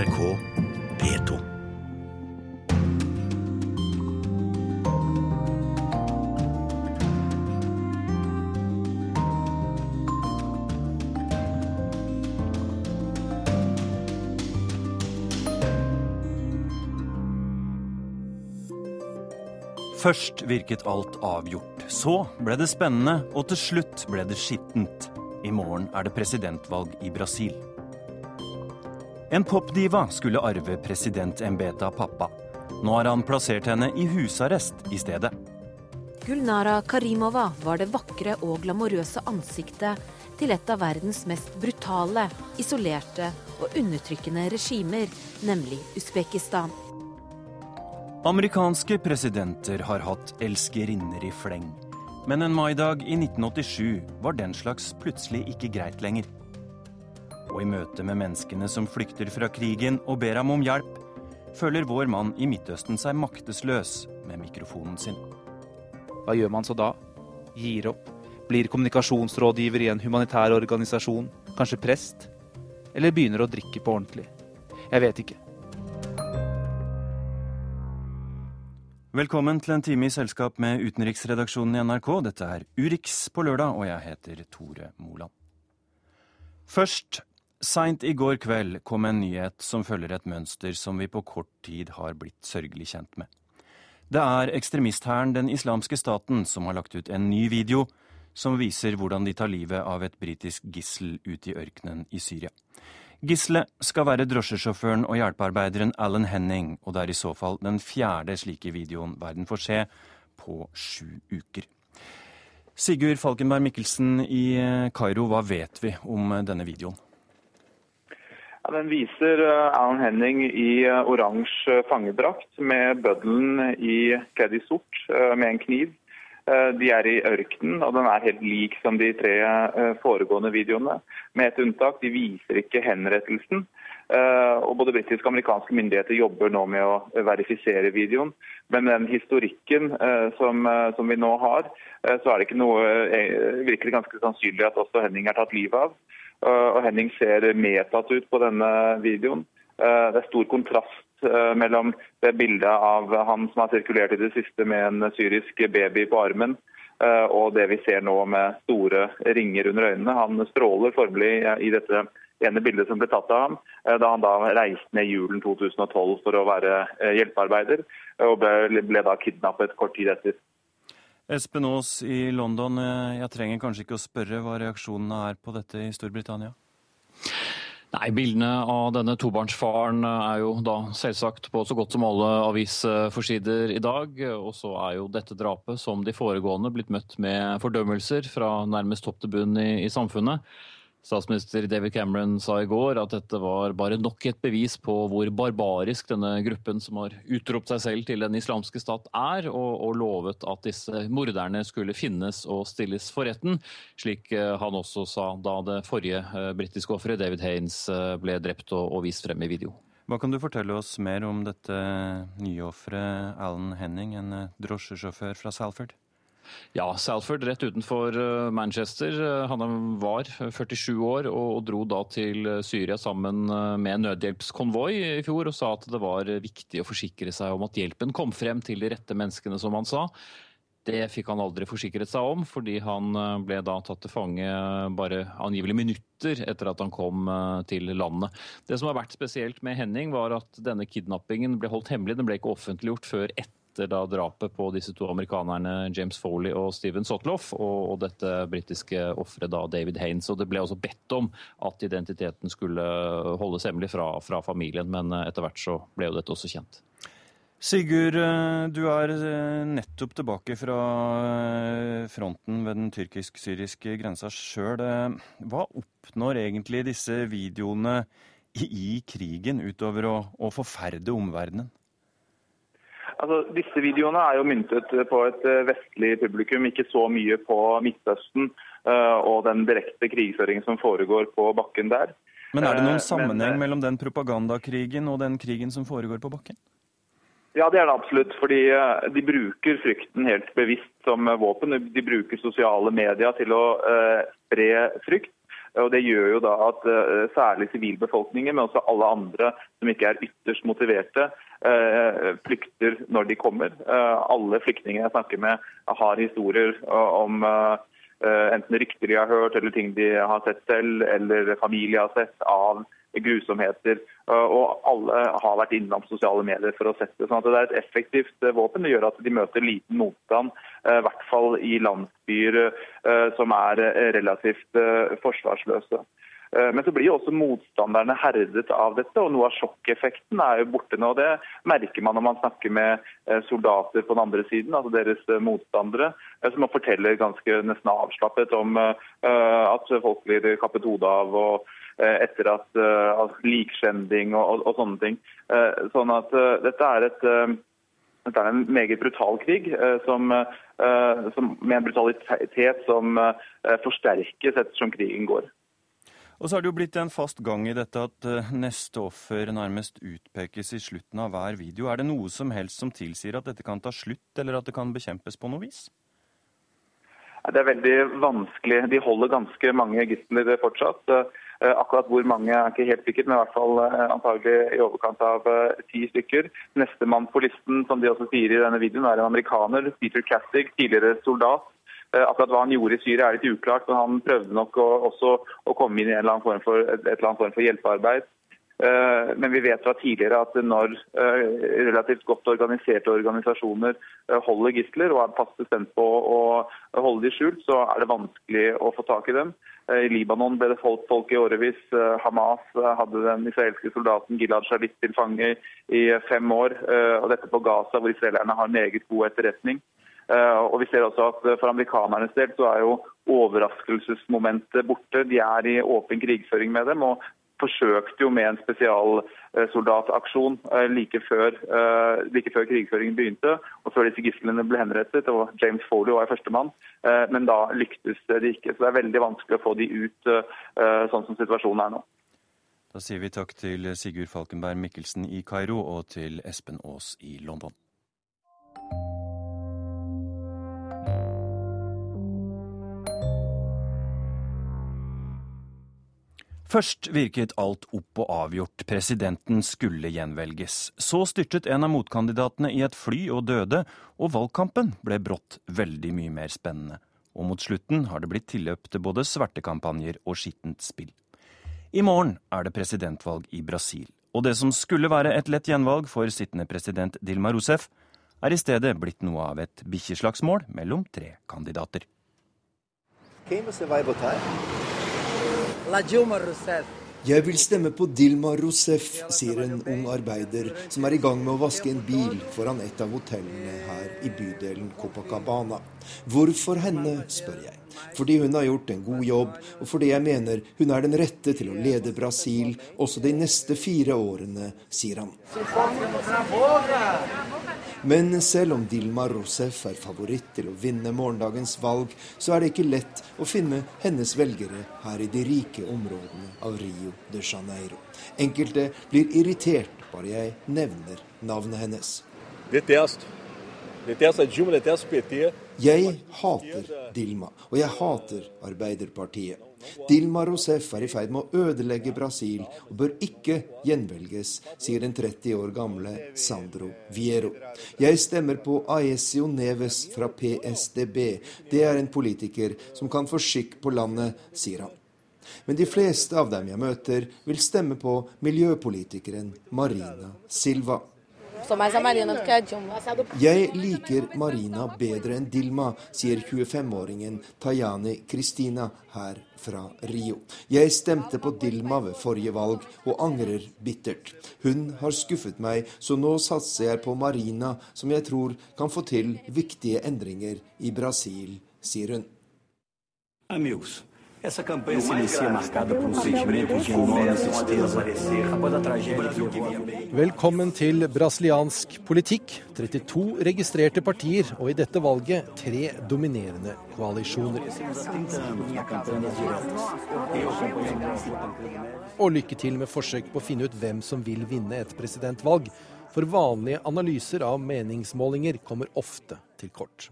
NRK P2. Først virket alt avgjort. Så ble det spennende, og til slutt ble det skittent. I morgen er det presidentvalg i Brasil. En popdiva skulle arve presidentembetet av pappa. Nå har han plassert henne i husarrest i stedet. Gulnara Karimova var det vakre og glamorøse ansiktet til et av verdens mest brutale, isolerte og undertrykkende regimer, nemlig Usbekistan. Amerikanske presidenter har hatt elskerinner i fleng. Men en maidag i 1987 var den slags plutselig ikke greit lenger. Og i møte med menneskene som flykter fra krigen og ber ham om hjelp, føler vår mann i Midtøsten seg maktesløs med mikrofonen sin. Hva gjør man så da? Gir opp? Blir kommunikasjonsrådgiver i en humanitær organisasjon? Kanskje prest? Eller begynner å drikke på ordentlig? Jeg vet ikke. Velkommen til en time i selskap med utenriksredaksjonen i NRK. Dette er Urix på lørdag, og jeg heter Tore Moland. Først, seint i går kveld kom en nyhet som følger et mønster som vi på kort tid har blitt sørgelig kjent med. Det er ekstremisthæren Den islamske staten som har lagt ut en ny video som viser hvordan de tar livet av et britisk gissel ute i ørkenen i Syria. Gisselet skal være drosjesjåføren og hjelpearbeideren Alan Henning, og det er i så fall den fjerde slike videoen verden får se på sju uker. Sigurd Falkenberg Mikkelsen i Kairo, hva vet vi om denne videoen? Ja, den viser eh, Alan Henning i oransje fangedrakt med bøddelen i kledd i sort med en kniv. Eh, de er i ørkenen, og den er helt lik som de tre eh, foregående videoene. Med et unntak, de viser ikke henrettelsen. Eh, og Både britiske og amerikanske myndigheter jobber nå med å verifisere videoen. Men den historikken som, som vi nå har, så er det ikke noe virkelig ganske sannsynlig at også Henning er tatt livet av. Og Henning ser medtatt ut på denne videoen. Det er stor kontrast Eh, mellom det bildet av han som har sirkulert i det siste med en syrisk baby på armen, eh, og det vi ser nå med store ringer under øynene. Han stråler formelig i dette ene bildet som ble tatt av ham eh, da han da reiste ned julen 2012 for å være hjelpearbeider, og ble da kidnappet kort tid etter. Espen Aas i London, jeg trenger kanskje ikke å spørre hva reaksjonene er på dette i Storbritannia? Nei, Bildene av denne tobarnsfaren er jo da selvsagt på så godt som alle avisforsider i dag. Og så er jo dette drapet, som de foregående, blitt møtt med fordømmelser fra nærmest topp til bunn i, i samfunnet. Statsminister David Cameron sa i går at dette var bare nok et bevis på hvor barbarisk denne gruppen som har utropt seg selv til den islamske stat er, og, og lovet at disse morderne skulle finnes og stilles for retten, slik eh, han også sa da det forrige uh, britiske offeret, David Haines, uh, ble drept og, og vist frem i video. Hva kan du fortelle oss mer om dette nye offeret, Alan Henning, en drosjesjåfør fra Salford? Ja, Salford rett utenfor eh, Manchester. Eh, han var 47 år og dro da til Syria sammen eh, med nødhjelpskonvoi i fjor og sa at det var viktig å forsikre seg om at hjelpen kom frem til de rette menneskene, som han sa. Det fikk han aldri forsikret seg om, fordi han ble da tatt til fange bare angivelig minutter etter at han kom til landet. Det som har vært spesielt med Henning, var at denne kidnappingen ble holdt hemmelig. Den ble ikke offentliggjort før etter etter da drapet på disse to amerikanerne James Foley og Steven Sotloff, og, og dette britiske offeret David Haines. Og det ble også bedt om at identiteten skulle holdes hemmelig fra, fra familien, men etter hvert så ble jo dette også kjent. Sigurd, du er eh, nettopp tilbake fra eh, fronten ved den tyrkisk-syriske grensa sjøl. Hva oppnår egentlig disse videoene i krigen, utover å, å forferde omverdenen? Altså, disse videoene er jo myntet på et eh, vestlig publikum, ikke så mye på Midtøsten uh, og den direkte krigføringen som foregår på bakken der. Men er det noen eh, sammenheng Men, mellom den propagandakrigen og den krigen som foregår på bakken? Ja, det er det absolutt. fordi De bruker frykten helt bevisst som våpen. De bruker sosiale medier til å spre frykt. Og Det gjør jo da at særlig sivilbefolkningen, men også alle andre som ikke er ytterst motiverte, flykter når de kommer. Alle flyktninger jeg snakker med har historier om enten rykter de har hørt, eller ting de har sett selv, eller familie har sett av grusomheter. Og alle har vært innom sosiale medier for å sette sånn at det er et effektivt eh, våpen. Det gjør at de møter liten motstand, eh, i hvert fall i landsbyer eh, som er relativt forsvarsløse. Men så blir jo også motstanderne herdet av dette, og noe av sjokkeffekten er jo borte nå. Det merker man når man snakker med soldater på den andre siden, altså deres motstandere, som forteller ganske nesten avslappet om at folk blir kappet hodet av. og Eh, etter at, uh, og, og, sånne ting. Sånn at dette er et dette er en meget brutal krig som, som, med en brutalitet som forsterkes ettersom krigen går. Og så har det jo blitt en fast gang i dette at neste offer nærmest utpekes i slutten av hver video. Er det noe som helst som tilsier at dette kan ta slutt, eller at det kan bekjempes på noe vis? Det er veldig vanskelig. De holder ganske mange gisler fortsatt. Eh, akkurat hvor mange er ikke helt sikkert, men i hvert fall eh, antagelig i overkant av eh, ti stykker. Nestemann på listen, som de også sier i denne videoen, er en amerikaner, Peter Castig, tidligere soldat. Akkurat hva han gjorde i Syria er litt uklart, men han prøvde nok å, også å komme inn i en eller annen form for, et eller annet form for hjelpearbeid. Men vi vet fra tidligere at når relativt godt organiserte organisasjoner holder gisler og er fast bestemt på å holde de skjult, så er det vanskelig å få tak i dem. I Libanon ble det holdt folk i årevis. Eh, Hamas eh, hadde den israelske soldaten Gilad Shalit til fange i fem år. Eh, og dette på Gaza, hvor israelerne har meget god etterretning. Og vi ser også at For amerikanernes del så er jo overraskelsesmomentet borte. De er i åpen krigføring med dem. og forsøkte jo med en spesialsoldataksjon eh, like før, eh, like før krigføringen begynte, og før disse gislene ble henrettet. og James Foley var førstemann, eh, men da lyktes de ikke. Så det er veldig vanskelig å få de ut sånn som situasjonen er nå. Da sier vi takk til Sigurd Falkenberg Mikkelsen i Kairo og til Espen Aas i London. Først virket alt opp og avgjort, presidenten skulle gjenvelges. Så styrtet en av motkandidatene i et fly og døde, og valgkampen ble brått veldig mye mer spennende. Og mot slutten har det blitt tilløp til både svertekampanjer og skittent spill. I morgen er det presidentvalg i Brasil, og det som skulle være et lett gjenvalg for sittende president Dilma Rousef, er i stedet blitt noe av et bikkjeslagsmål mellom tre kandidater. Hvem votere? Jeg vil stemme på Dilma Rousef, sier en ung arbeider som er i gang med å vaske en bil foran et av hotellene her i bydelen Copacabana. Hvorfor henne, spør jeg. Fordi hun har gjort en god jobb, og fordi jeg mener hun er den rette til å lede Brasil også de neste fire årene, sier han. Men selv om Dilma Rousef er favoritt til å vinne morgendagens valg, så er det ikke lett å finne hennes velgere her i de rike områdene av Rio de Janeiro. Enkelte blir irritert bare jeg nevner navnet hennes. Detest. Dilma, PT. Jeg hater Dilma, og jeg hater Arbeiderpartiet. Dilma Rousef er i ferd med å ødelegge Brasil og bør ikke gjenvelges, sier den 30 år gamle Sandro Viero. Jeg stemmer på Aesio Neves fra PSDB. Det er en politiker som kan få skikk på landet, sier han. Men de fleste av dem jeg møter, vil stemme på miljøpolitikeren Marina Silva. Jeg liker Marina bedre enn Dilma, sier 25-åringen Tajani Kristina her fra Rio. Jeg stemte på Dilma ved forrige valg, og angrer bittert. Hun har skuffet meg, så nå satser jeg på Marina, som jeg tror kan få til viktige endringer i Brasil, sier hun. Amigos. Essa campanha se inicia marcada por um sentimento de enorme tristeza após a tragédia que levou Velkommen til brasiliansk politikk. 32 registrerte partier, og i dette valget tre dominerende koalisjoner. Og lykke til med forsøk på å finne ut hvem som vil vinne et presidentvalg. For vanlige analyser av meningsmålinger kommer ofte til kort.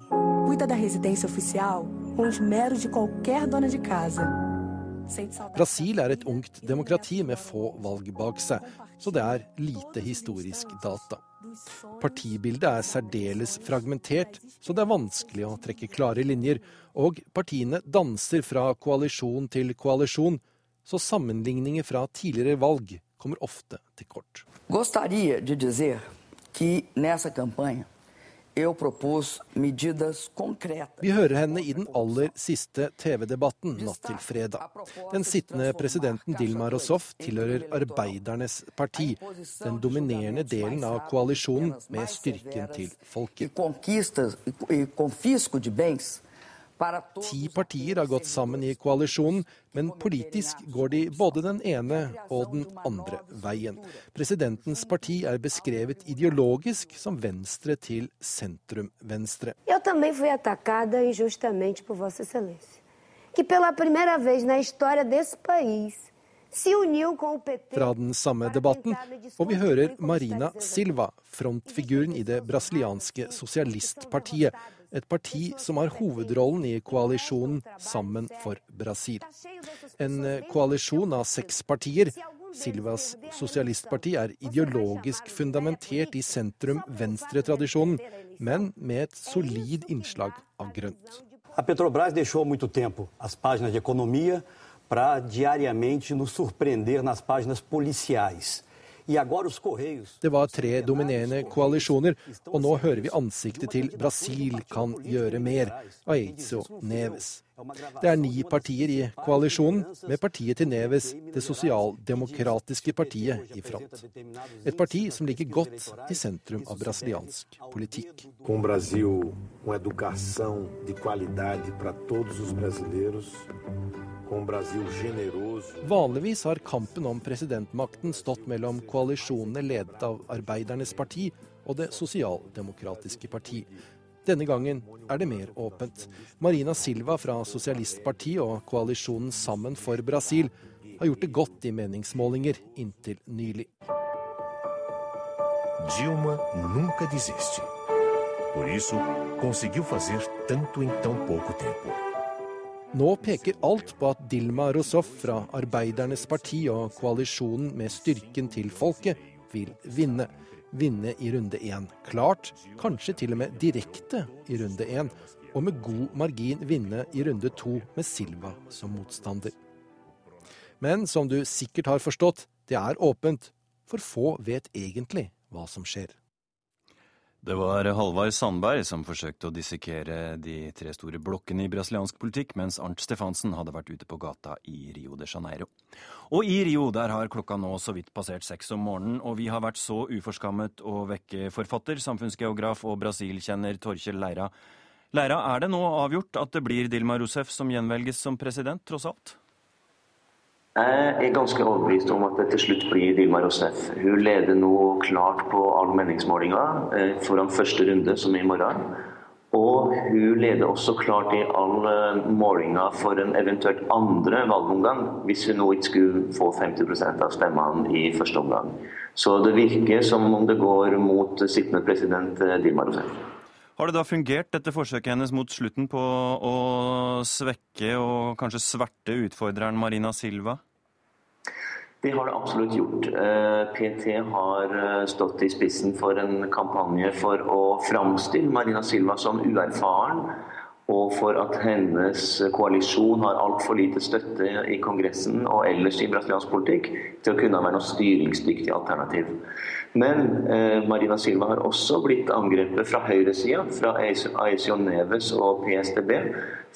Cuida da residência oficial com os meros de qualquer dona de casa. Brasil er et ungt demokrati med få valg bak seg, så det er lite historisk data. Partibildet er særdeles fragmentert, så det er vanskelig å trekke klare linjer, og partiene danser fra koalisjon til koalisjon, så sammenligninger fra tidligere valg kommer ofte til kort. Gostaria de dizer que nessa campanha vi hører henne i den aller siste TV-debatten natt til fredag. Den sittende presidenten Dilma Rousseff tilhører Arbeidernes parti, den dominerende delen av koalisjonen med styrken til folket. Ti partier har gått sammen i koalisjonen, men politisk går de både den ene og den andre veien. Presidentens parti er beskrevet ideologisk som venstre til sentrum-venstre. Jeg fui atacada injustamente por Vossa Excelência, que pela primeira vez na história desse país fra den samme debatten, og vi hører Marina Silva, frontfiguren i det brasilianske sosialistpartiet, et parti som har hovedrollen i koalisjonen Sammen for Brasil. En eh, koalisjon av seks partier. Silvas sosialistparti er ideologisk fundamentert i sentrum-venstre-tradisjonen, men med et solid innslag av grønt. A Petrobras deixou muito tempo as páginas de economia para diariamente nos surpreender nas. Det var tre dominerende koalisjoner, og nå hører vi ansiktet til Brasil kan gjøre mer, Aizio Neves. Det er ni partier i koalisjonen, med partiet til Neves, det sosialdemokratiske partiet, i front. Et parti som ligger godt i sentrum av brasiliansk politikk. Com Brasil com educação de qualidade para todos os brasileiros, Vanligvis har kampen om presidentmakten stått mellom koalisjonene ledet av Arbeidernes parti og Det sosialdemokratiske parti. Denne gangen er det mer åpent. Marina Silva fra Sosialistpartiet og koalisjonen Sammen for Brasil har gjort det godt i meningsmålinger inntil nylig. Dilma nunca desiste. Por isso, conseguiu fazer tanto em tão pouco tempo. Nå peker alt på at Dilma Rousseff fra Arbeidernes parti og koalisjonen med styrken til folket vil vinne. Vinne i runde én klart, kanskje til og med direkte i runde én. Og med god margin vinne i runde to med Silva som motstander. Men som du sikkert har forstått, det er åpent, for få vet egentlig hva som skjer. Det var Halvard Sandberg som forsøkte å dissekere de tre store blokkene i brasiliansk politikk, mens Arnt Stefansen hadde vært ute på gata i Rio de Janeiro. Og i Rio der har klokka nå så vidt passert seks om morgenen, og vi har vært så uforskammet å vekke forfatter, samfunnsgeograf og Brasil-kjenner Torkjell Leira. Leira, er det nå avgjort at det blir Dilma Rousef som gjenvelges som president, tross alt? Jeg er ganske overbevist om at det til slutt blir Dilma Rousseff. Hun leder nå klart på all meningsmålinga eh, foran første runde, som er i morgen. Og hun leder også klart i all målinger målinga for en eventuelt andre valgomgang, hvis hun nå ikke skulle få 50% av stemmene i første omgang. Så det virker som om det går mot sittende president eh, Dilma Rousseff. Har det da fungert, dette forsøket hennes mot slutten på å svekke og kanskje sverte utfordreren Marina Silva? Det har det absolutt gjort. Eh, PT har eh, stått i spissen for en kampanje for å framstille Marina Silva som uerfaren, og for at hennes koalisjon har altfor lite støtte i Kongressen og ellers i brasiliansk politikk til å kunne være noe styringsdyktig alternativ. Men eh, Marina Silva har også blitt angrepet fra høyresida, fra Aisio Neves og PSDB.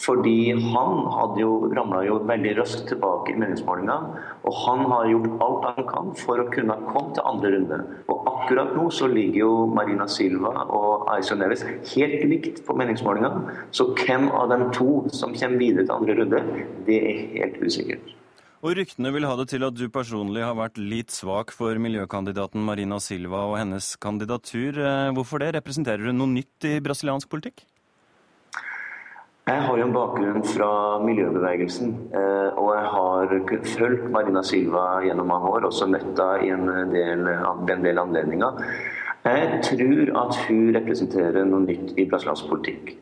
Fordi han hadde jo, ramla veldig raskt tilbake i meningsmålinga. Og han har gjort alt han kan for å kunne komme til andre runde. Og akkurat nå så ligger jo Marina Silva og Aisio Neves helt likt på meningsmålinga. Så hvem av dem to som kommer videre til andre runde, det er helt usikkert. Og ryktene vil ha det til at du personlig har vært litt svak for miljøkandidaten Marina Silva og hennes kandidatur. Eh, hvorfor det? Representerer hun noe nytt i brasiliansk politikk? Jeg har jo en bakgrunn fra miljøbevegelsen, eh, og jeg har fulgt Marina Silva gjennom mange år, også møtt henne i en del, anledninger. Jeg tror at hun representerer noe nytt i brasiliansk politikk.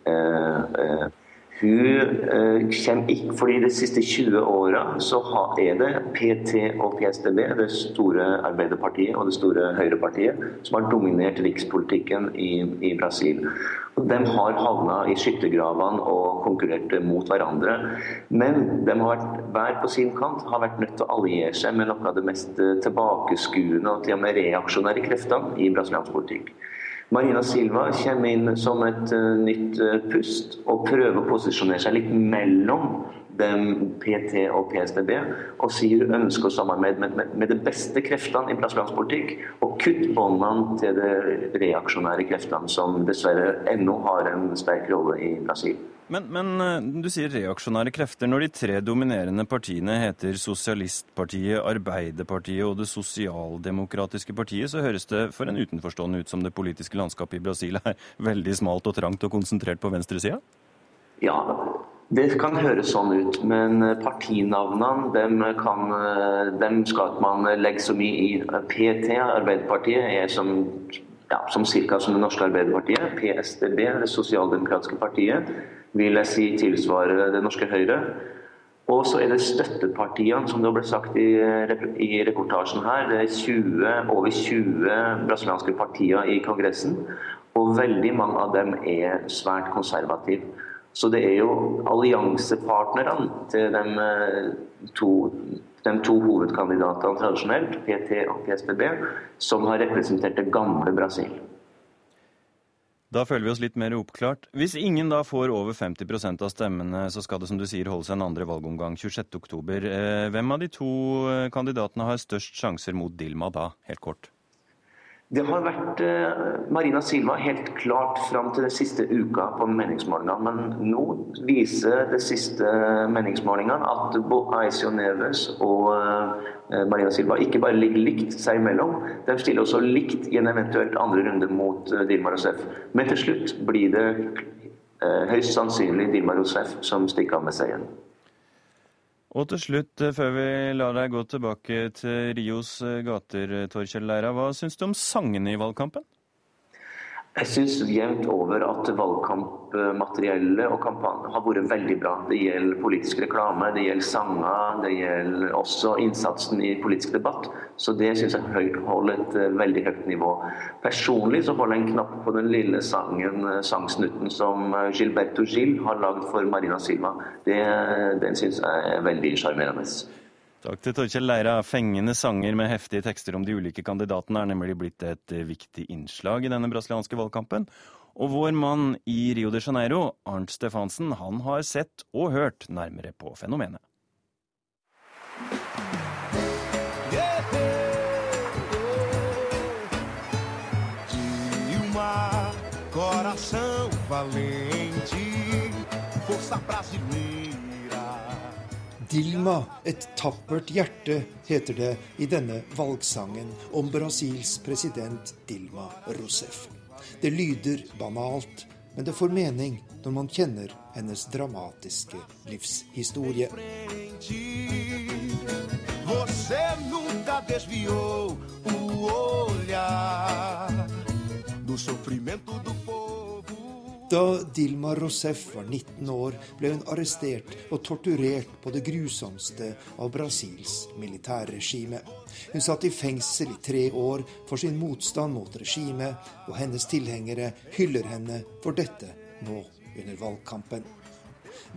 Eh, Hun eh, kommer ikke fordi De siste 20 åra er det PT og PSDB, det store Arbeiderpartiet og det store Høyrepartiet, som har dominert rikspolitikken i, i Brasil. Og De har havna i skyttergravene og konkurrert mot hverandre. Men de har vært, hver på sin kant har vært nødt til å alliere seg med noe av det mest tilbakeskuende og til og med reaksjonære kreftene i brasiliansk politikk. Marina Silva kommer inn som et uh, nytt uh, pust og prøver å posisjonere seg litt mellom dem PT og PSDB og sier hun ønsker å samarbeide med, med, med de beste kreftene i brasiliansk politikk og kutte båndene til de reaksjonære kreftene, som dessverre ennå har en sterk rolle i Brasil. Men, men, eh, du sier reaksjonære krefter. Når de tre dominerende partiene heter Sosialistpartiet, Arbeiderpartiet og Det sosialdemokratiske partiet, så høres det for en utenforstående ut som det politiske landskapet i Brasil er veldig smalt og trangt og konsentrert på venstresida? Ja, det kan høres sånn ut, men partinavnene dem, kan, dem skal man legge så mye i. PT, Arbeiderpartiet, er som ja, som ca. som det norske Arbeiderpartiet. PSDB, Det sosialdemokratiske partiet vil jeg si tilsvarer det norske Høyre. Og så er det støttepartiene, som det ble sagt i, i reportasjen her. Det er 20, over 20 brasilianske partier i Kongressen, og veldig mange av dem er svært konservative. Så det er jo alliansepartnerne til de eh, to, de to hovedkandidatene tradisjonelt, PT og PSBB, som har representert det gamle Brasil. Da føler vi oss litt mer oppklart. Hvis ingen da får over 50% av stemmene, så skal det som du sier holde seg en andre valgomgang 26.10. Eh, hvem av de to eh, kandidatene har størst sjanser mot Dilma da, helt kort? Det har vært eh, Marina Silva helt klart fram til den siste uka på meningsmålingene. Men nå viser de siste meningsmålingene at Aisio Neves og eh, Marina Silva ikke bare ligger likt seg imellom, de stiller også likt i en eventuelt andre runde mot eh, Dilma Rousef. Men til slutt blir det høyst sannsynlig Dilma Rousef som stikker av med seieren. Og til slutt, eh, før vi lar deg gå tilbake til Rios eh, gater, Torkjell Leira, hva syns du om sangene i valgkampen? Jeg syns jevnt over at valgkampmateriellet og kampanjen har vært veldig bra. Det gjelder politisk reklame, det gjelder sanger, det gjelder også innsatsen i politisk debatt. Så det syns jeg holder et eh, veldig høyt nivå. Personlig så holder jeg en knapp på den lille sangen, eh, sangsnutten som eh, Gilberto Gil har lagd for Marina Silva. Det, den syns jeg er veldig sjarmerende. Takk til Torkjell Leira. Fengende sanger med heftige tekster om de ulike kandidatene er nemlig blitt et eh, viktig innslag i denne brasilianske valgkampen. Og vår mann i Rio de Janeiro, Arnt Stefansen, han har sett og hørt nærmere på fenomenet. Coração valente, força brasileira Dilma, et tappert hjerte, heter det i denne valgsangen om Brasils president Dilma Rousef. Det lyder banalt, men det får mening når man kjenner hennes dramatiske livshistorie. Do sofrimento do da Dilma Rousef var 19 år, ble hun arrestert og torturert på det grusomste av Brasils militærregime. Hun satt i fengsel i tre år for sin motstand mot regimet, og hennes tilhengere hyller henne for dette nå under valgkampen.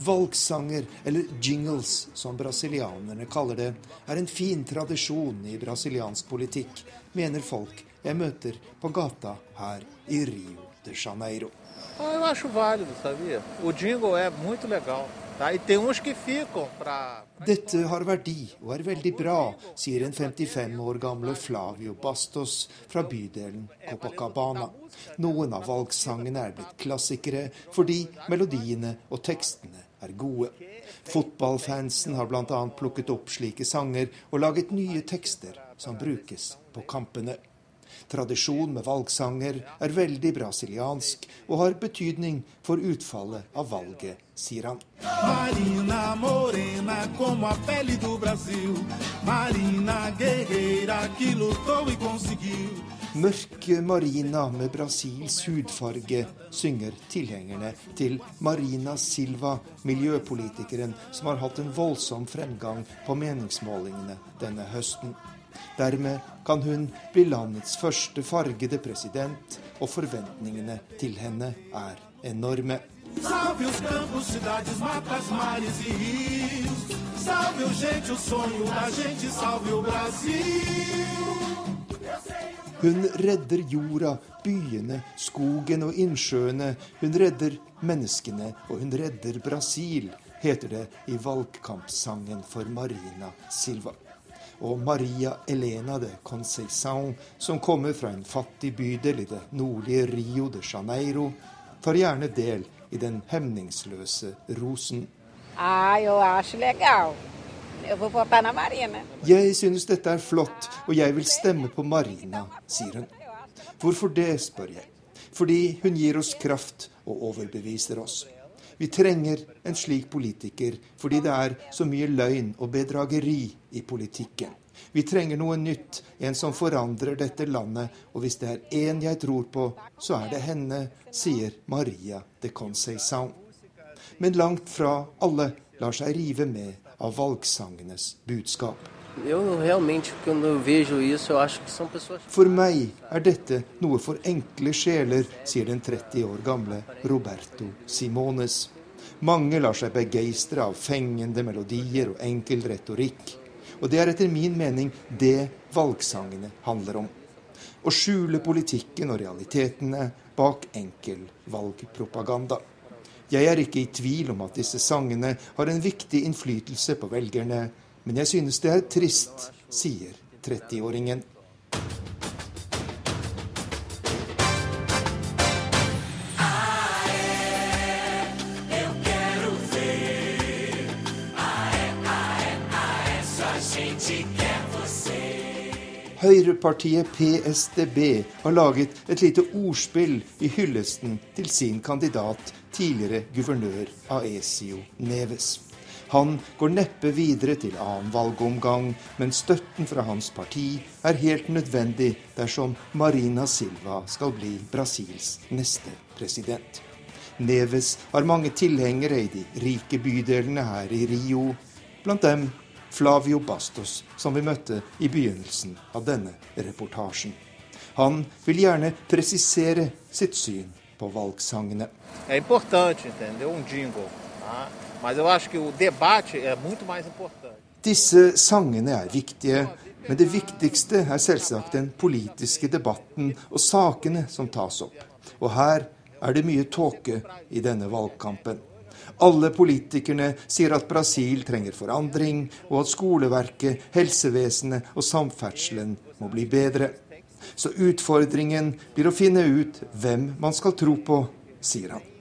Valgsanger, eller jingles som brasilianerne kaller det, er en fin tradisjon i brasiliansk politikk, mener folk jeg møter på gata her i Rio de Janeiro. Eu acho válido, sabia? O jingle é muito legal. E Dette har verdi og er veldig bra, sier en 55 år gamle Flavio Bastos fra bydelen Copacabana. Noen av valgsangene er blitt klassikere fordi melodiene og tekstene er gode. Fotballfansen har bl.a. plukket opp slike sanger og laget nye tekster som brukes på kampene. Tradisjon med valgsanger er veldig brasiliansk og har betydning for utfallet av valget, sier han. Marina morena como a pele do Brasil. Marina guerreira que lutou e conseguiu. Mørke Marina med Brasils hudfarge, synger tilhengerne til Marina Silva, miljøpolitikeren som har hatt en voldsom fremgang på meningsmålingene denne høsten. Dermed kan hun bli landets første fargede president, og forventningene til henne er enorme. Salve os campos, cidades, matas, mares e rios. Salve, gente, o sonho da gente, salve o Brasil. Hun redder jorda, byene, skogen og innsjøene. Hun redder menneskene, og hun redder Brasil, heter det i valgkampsangen for Marina Silva. Og Maria Elena de Conceição, som kommer fra en fattig bydel i det nordlige Rio de Janeiro, tar gjerne del i den hemningsløse rosen. Ah. Jeg synes dette er flott, og jeg vil stemme på Marina, sier hun. Hvorfor det, spør jeg. Fordi hun gir oss kraft og overbeviser oss. Vi trenger en slik politiker fordi det er så mye løgn og bedrageri i politikken. Vi trenger noe nytt, en som forandrer dette landet, og hvis det er én jeg tror på, så er det henne, sier Maria de Conceição. Men langt fra alle lar seg rive med av valgsangenes budskap. For meg er dette noe for enkle sjeler, sier den 30 år gamle Roberto Simones. Mange lar seg begeistre av fengende melodier og enkel retorikk. Og det er etter min mening det valgsangene handler om. Å skjule politikken og realitetene bak enkel valgpropaganda. Jeg er ikke i tvil om at disse sangene har en viktig innflytelse på velgerne, men jeg synes det er trist, sier 30-åringen. Høyrepartiet PSDB har laget et lite ordspill i hyllesten til sin kandidat tidligere guvernør Aesio Neves. Han går neppe videre til annen valgomgang, men støtten fra hans parti er helt nødvendig dersom Marina Silva skal bli Brasils neste president. Neves har mange tilhengere i de rike bydelene her i Rio, blant dem Flavio Bastos, som vi møtte i begynnelsen av denne reportasjen. Han vil gjerne presisere sitt syn på valgsangene. É importante, Mas eu acho que o debate é muito mais importante. Disse sangene er viktige, men det viktigste er selvsagt den politiske debatten og sakene som tas opp. Og her er det mye tåke i denne valgkampen. Alle politikerne sier at Brasil trenger forandring, og at skoleverket, helsevesenet og samferdselen må bli bedre. Så utfordringen blir å finne ut hvem man skal tro på, sier han.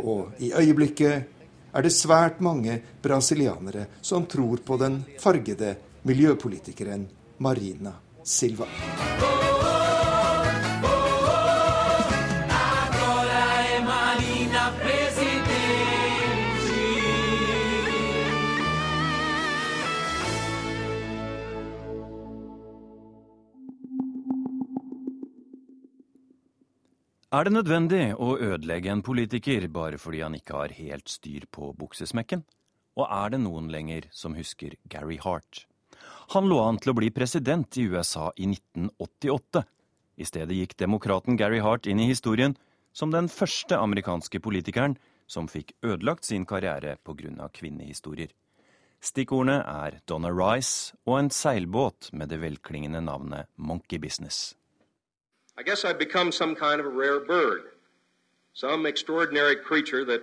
Og i øyeblikket er det svært mange brasilianere som tror på den fargede miljøpolitikeren Marina Silva. Er det nødvendig å ødelegge en politiker bare fordi han ikke har helt styr på buksesmekken? Og er det noen lenger som husker Gary Hart? Han lå an til å bli president i USA i 1988. I stedet gikk demokraten Gary Hart inn i historien som den første amerikanske politikeren som fikk ødelagt sin karriere pga. kvinnehistorier. Stikkordene er Donna Rice og en seilbåt med det velklingende navnet Monkey Business. I guess I've become some kind of a rare bird, some extraordinary creature that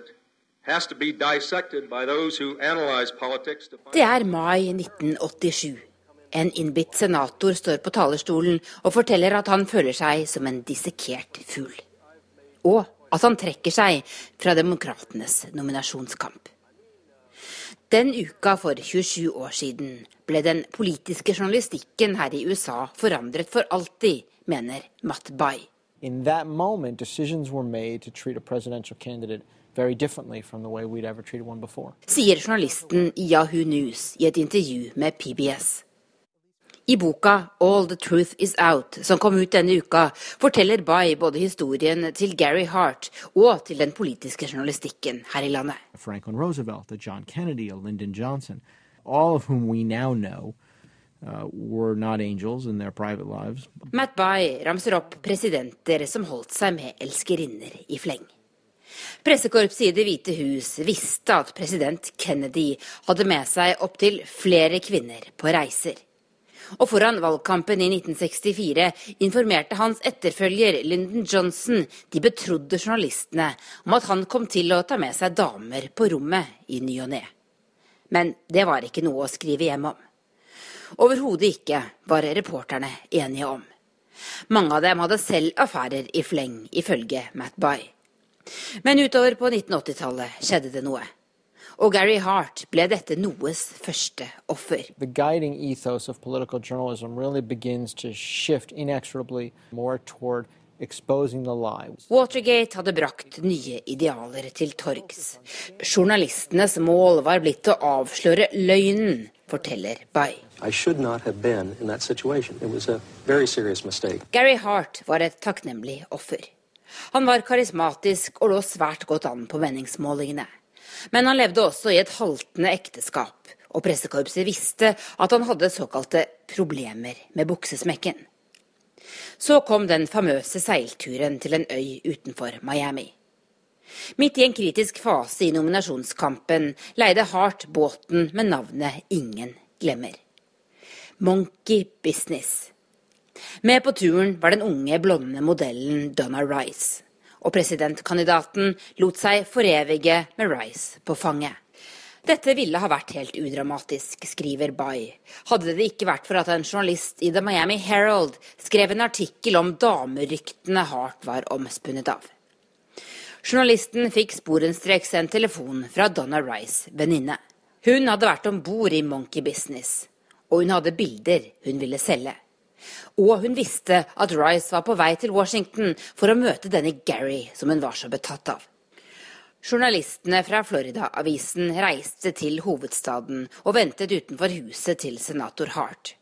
has to be dissected by those who analyze politics Det er mai 1987. En innbitt senator står på talerstolen og forteller at han føler seg som en dissekert fugl. Og at han trekker seg fra demokratenes nominasjonskamp. Den uka for 27 år siden ble den politiske journalistikken her i USA forandret for alltid mener Matt Bai. In that moment, decisions were made to treat a presidential candidate very differently from the way we'd ever treated one before. Sier journalisten i Yahoo News i et intervju med PBS. I boka All the Truth Is Out, som kom ut denne uka, forteller Bay både historien til Gary Hart og til den politiske journalistikken her i landet. Franklin Roosevelt, John Kennedy, Lyndon Johnson, all of whom we now know uh, were not angels in their private lives. Matt Bay ramser opp presidenter som holdt seg med elskerinner i fleng. Pressekorpset i Det hvite hus visste at president Kennedy hadde med seg opptil flere kvinner på reiser og foran valgkampen i 1964 informerte hans etterfølger Lyndon Johnson de betrodde journalistene om at han kom til å ta med seg damer på rommet i ny og ne. Men det var ikke noe å skrive hjem om. Overhodet ikke, var reporterne enige om. Mange av dem hadde selv affærer i fleng, ifølge Matt By. Men utover på 1980-tallet skjedde det noe og Gary Hart ble dette noes første offer. The guiding ethos of political journalism really begins to shift inexorably more toward Watergate hadde brakt nye idealer til torgs. Journalistenes mål var blitt å avsløre løgnen, forteller Bay. Gary Hart var et takknemlig offer. Han var karismatisk og lå svært godt an på meningsmålingene. Men han levde også i et haltende ekteskap, og pressekorpset visste at han hadde såkalte problemer med buksesmekken. Så kom den famøse seilturen til en øy utenfor Miami. Midt i en kritisk fase i nominasjonskampen leide Hart båten med navnet ingen glemmer. Monkey Business. Med på turen var den unge, blonde modellen Donna Rice og presidentkandidaten lot seg forevige med Rice på fanget. Dette ville ha vært helt udramatisk, skriver Bay, hadde det ikke vært for at en journalist i The Miami Herald skrev en artikkel om dameryktene Hart var omspunnet av. Journalisten fikk sporenstreks en telefon fra Donna Rice' venninne. Hun hadde vært om bord i Monkey Business, og hun hadde bilder hun ville selge. Og hun visste at Rice var på vei til Washington for å møte denne Gary som hun var så betatt av. Journalistene fra Florida-avisen reiste til hovedstaden og ventet utenfor huset til senator Hart.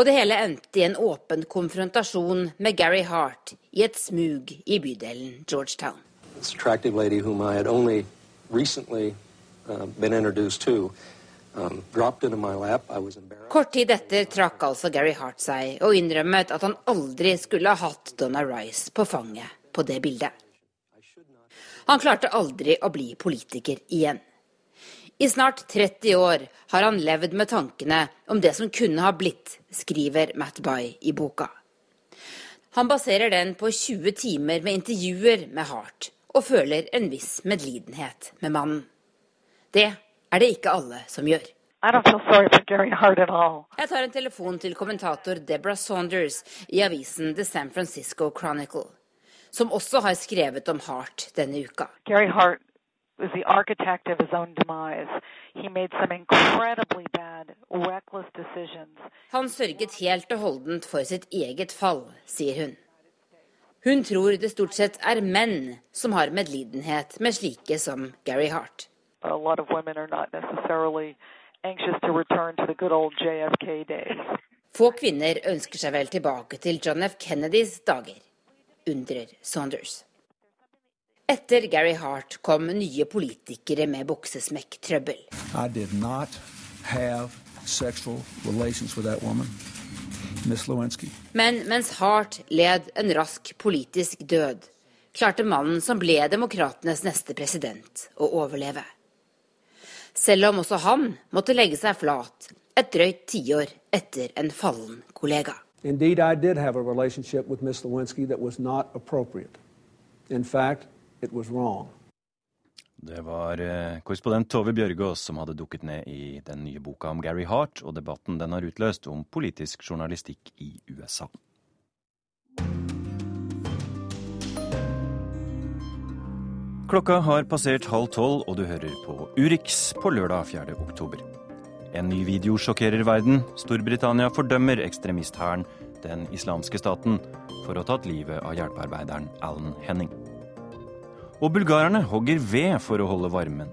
Og det hele endte i en åpen konfrontasjon med Gary Hart i et smug i bydelen Georgetown. This attractive lady whom I had only recently uh, been introduced to Um, Kort tid etter trakk altså Gary Hart seg og innrømmet at han aldri skulle ha hatt Donna Rice på fanget på det bildet. Han klarte aldri å bli politiker igjen. I snart 30 år har han levd med tankene om det som kunne ha blitt, skriver Matt Bye i boka. Han baserer den på 20 timer med intervjuer med Hart, og føler en viss medlidenhet med mannen. Det er det ikke alle som gjør. Jeg tar en telefon til kommentator Deborah Saunders i avisen The San Francisco Chronicle, som også har skrevet om Hart denne uka. Gary Hart was the architect of his own demise. He made some incredibly bad, reckless decisions. Han sørget helt og holdent for sitt eget fall, sier hun. Hun tror det stort sett er menn som har medlidenhet med slike som Gary Hart a lot of women are not necessarily anxious to return to the good old JFK days. Få kvinner ønsker seg vel tilbake til John F. Kennedys dager, undrer Saunders. Etter Gary Hart kom nye politikere med buksesmekktrøbbel. Men mens Hart led en rask politisk død, klarte mannen som ble demokratenes neste president, å overleve selv om også han måtte legge seg flat et drøyt tiår etter en fallen kollega. Indeed, I did have a relationship with Miss Lewinsky that was not appropriate. In fact, it was wrong. Det var eh, korrespondent Tove Bjørgaas som hadde dukket ned i den nye boka om Gary Hart og debatten den har utløst om politisk journalistikk i USA. Klokka har passert halv tolv, og du hører på Urix på lørdag 4. oktober. En ny video sjokkerer verden. Storbritannia fordømmer ekstremisthæren, den islamske staten, for å ha tatt livet av hjelpearbeideren Alan Henning. Og bulgarerne hogger ved for å holde varmen.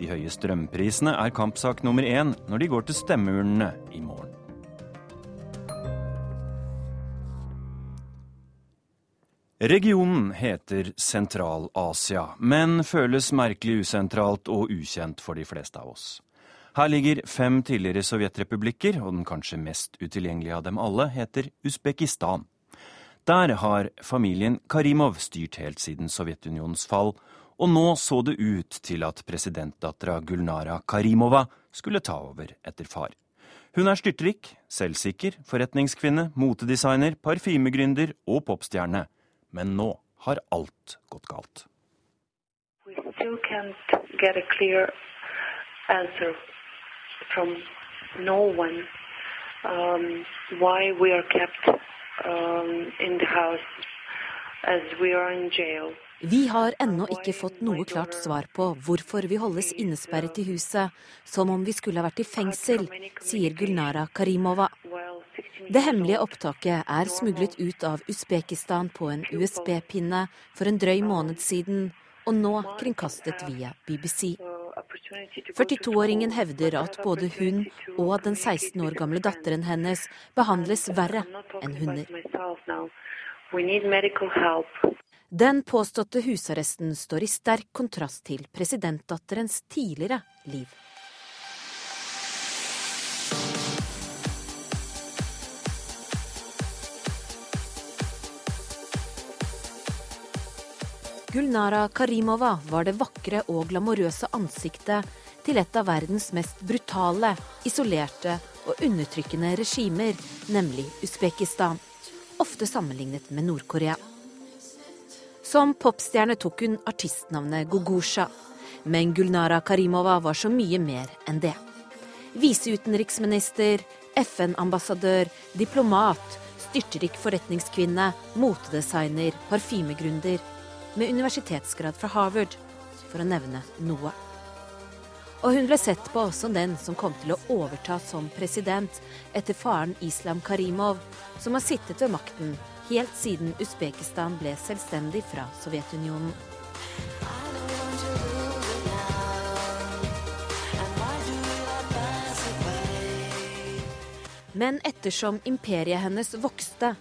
De høye strømprisene er kampsak nummer én når de går til stemmeurnene i morgen. Regionen heter Sentral-Asia, men føles merkelig usentralt og ukjent for de fleste av oss. Her ligger fem tidligere sovjetrepublikker, og den kanskje mest utilgjengelige av dem alle heter Usbekistan. Der har familien Karimov styrt helt siden Sovjetunionens fall, og nå så det ut til at presidentdattera Gulnara Karimova skulle ta over etter far. Hun er styrtrik, selvsikker, forretningskvinne, motedesigner, parfymegründer og popstjerne. Men nå har alt gått galt. We still can't get a clear answer from no one um, why we are um. Vi har ennå ikke fått noe klart svar på hvorfor vi holdes innesperret i huset, som om vi skulle ha vært i fengsel, sier Gulnara Karimova. Det hemmelige opptaket er smuglet ut av Usbekistan på en USB-pinne for en drøy måned siden, og nå kringkastet via BBC. 42-åringen hevder at både hun og den 16 år gamle datteren hennes behandles verre enn hunder. Den påståtte husarresten står i sterk kontrast til presidentdatterens tidligere liv. Gulnara Karimova var det vakre og glamorøse ansiktet til et av verdens mest brutale, isolerte og undertrykkende regimer, nemlig Usbekistan, ofte sammenlignet med Nord-Korea. Som popstjerne tok hun artistnavnet Gogusha, men Gulnara Karimova var så mye mer enn det. Viseutenriksminister, FN-ambassadør, diplomat, styrtrik forretningskvinne, motedesigner, parfymegründer med universitetsgrad fra Harvard, for å nevne noe. Og hun ble sett på som den som kom til å overta som president etter faren Islam Karimov, som har sittet ved makten helt siden Usbekistan ble selvstendig fra Sovjetunionen. Men ettersom imperiet hennes vokste,